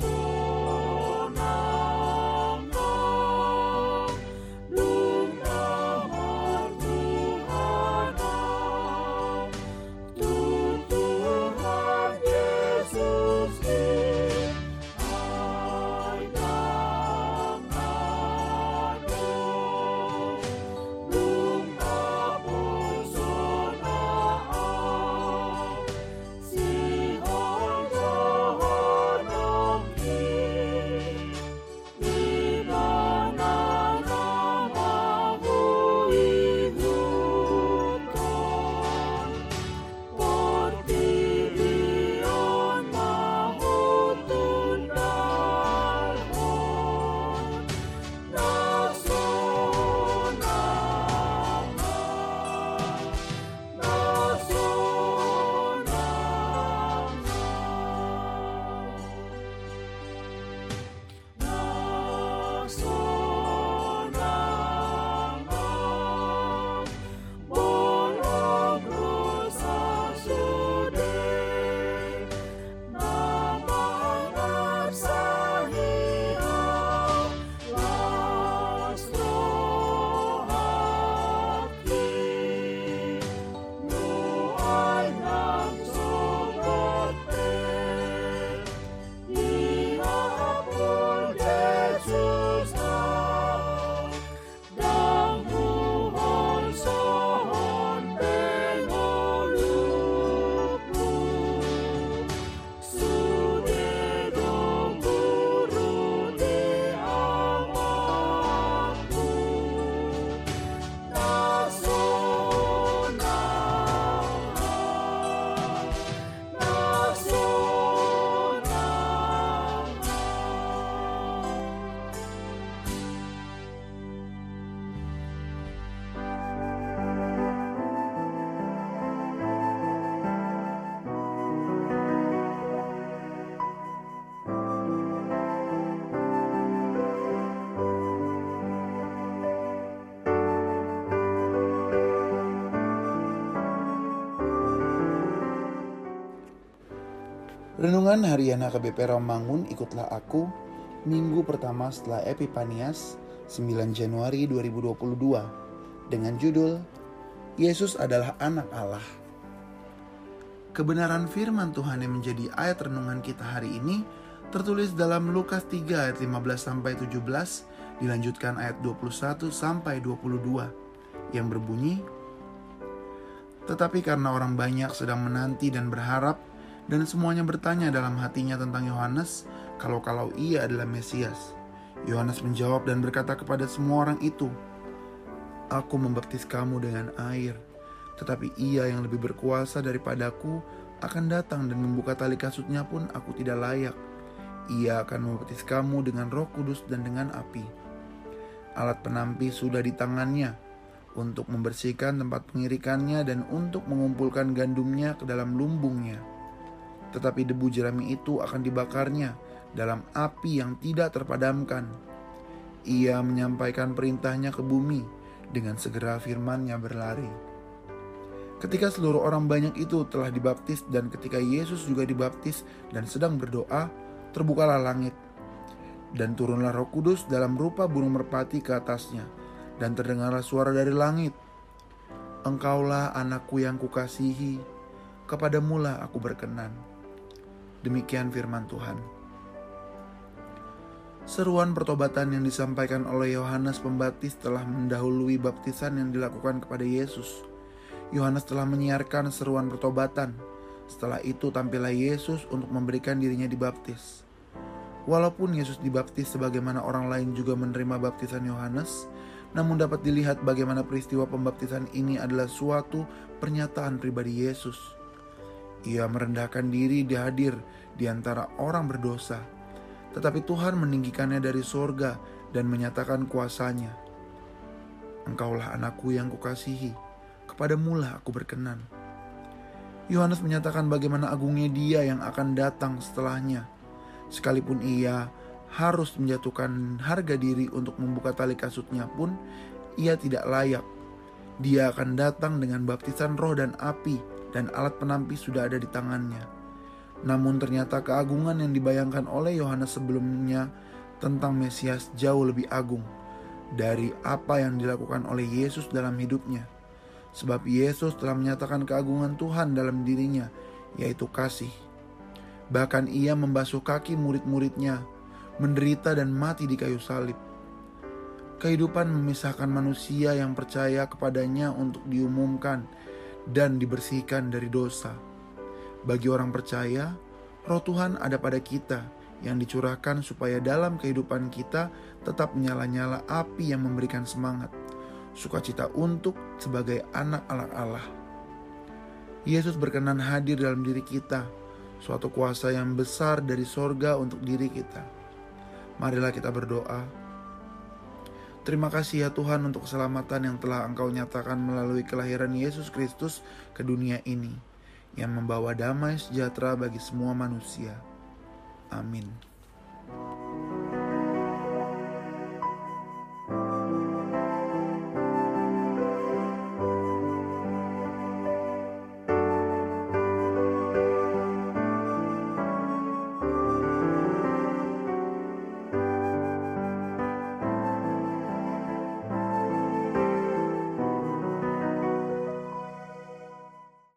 soul. Renungan Harian HKBP Romangun Ikutlah Aku Minggu pertama setelah Epipanias 9 Januari 2022 Dengan judul Yesus adalah anak Allah. Kebenaran firman Tuhan yang menjadi ayat renungan kita hari ini tertulis dalam Lukas 3 ayat 15 sampai 17 dilanjutkan ayat 21 sampai 22 yang berbunyi Tetapi karena orang banyak sedang menanti dan berharap dan semuanya bertanya dalam hatinya tentang Yohanes kalau-kalau ia adalah Mesias. Yohanes menjawab dan berkata kepada semua orang itu, Aku membaptis kamu dengan air, tetapi ia yang lebih berkuasa daripadaku akan datang dan membuka tali kasutnya pun aku tidak layak. Ia akan membaptis kamu dengan roh kudus dan dengan api. Alat penampi sudah di tangannya untuk membersihkan tempat pengirikannya dan untuk mengumpulkan gandumnya ke dalam lumbungnya tetapi debu jerami itu akan dibakarnya dalam api yang tidak terpadamkan. Ia menyampaikan perintahnya ke bumi, dengan segera firmannya berlari. Ketika seluruh orang banyak itu telah dibaptis dan ketika Yesus juga dibaptis dan sedang berdoa, terbukalah langit. Dan turunlah roh kudus dalam rupa burung merpati ke atasnya, dan terdengarlah suara dari langit. Engkaulah anakku yang kukasihi, kepadamulah aku berkenan. Demikian firman Tuhan. Seruan pertobatan yang disampaikan oleh Yohanes Pembaptis telah mendahului baptisan yang dilakukan kepada Yesus. Yohanes telah menyiarkan seruan pertobatan. Setelah itu tampillah Yesus untuk memberikan dirinya dibaptis. Walaupun Yesus dibaptis sebagaimana orang lain juga menerima baptisan Yohanes, namun dapat dilihat bagaimana peristiwa pembaptisan ini adalah suatu pernyataan pribadi Yesus. Ia merendahkan diri di hadir di antara orang berdosa. Tetapi Tuhan meninggikannya dari sorga dan menyatakan kuasanya. Engkaulah anakku yang kukasihi, kepadamulah aku berkenan. Yohanes menyatakan bagaimana agungnya dia yang akan datang setelahnya. Sekalipun ia harus menjatuhkan harga diri untuk membuka tali kasutnya pun, ia tidak layak. Dia akan datang dengan baptisan roh dan api dan alat penampi sudah ada di tangannya. Namun ternyata keagungan yang dibayangkan oleh Yohanes sebelumnya tentang Mesias jauh lebih agung dari apa yang dilakukan oleh Yesus dalam hidupnya. Sebab Yesus telah menyatakan keagungan Tuhan dalam dirinya, yaitu kasih. Bahkan ia membasuh kaki murid-muridnya, menderita dan mati di kayu salib. Kehidupan memisahkan manusia yang percaya kepadanya untuk diumumkan dan dibersihkan dari dosa. Bagi orang percaya, roh Tuhan ada pada kita yang dicurahkan supaya dalam kehidupan kita tetap menyala-nyala api yang memberikan semangat, sukacita untuk sebagai anak-anak Allah. Yesus berkenan hadir dalam diri kita, suatu kuasa yang besar dari sorga untuk diri kita. Marilah kita berdoa. Terima kasih ya Tuhan untuk keselamatan yang telah Engkau nyatakan melalui kelahiran Yesus Kristus ke dunia ini, yang membawa damai sejahtera bagi semua manusia. Amin.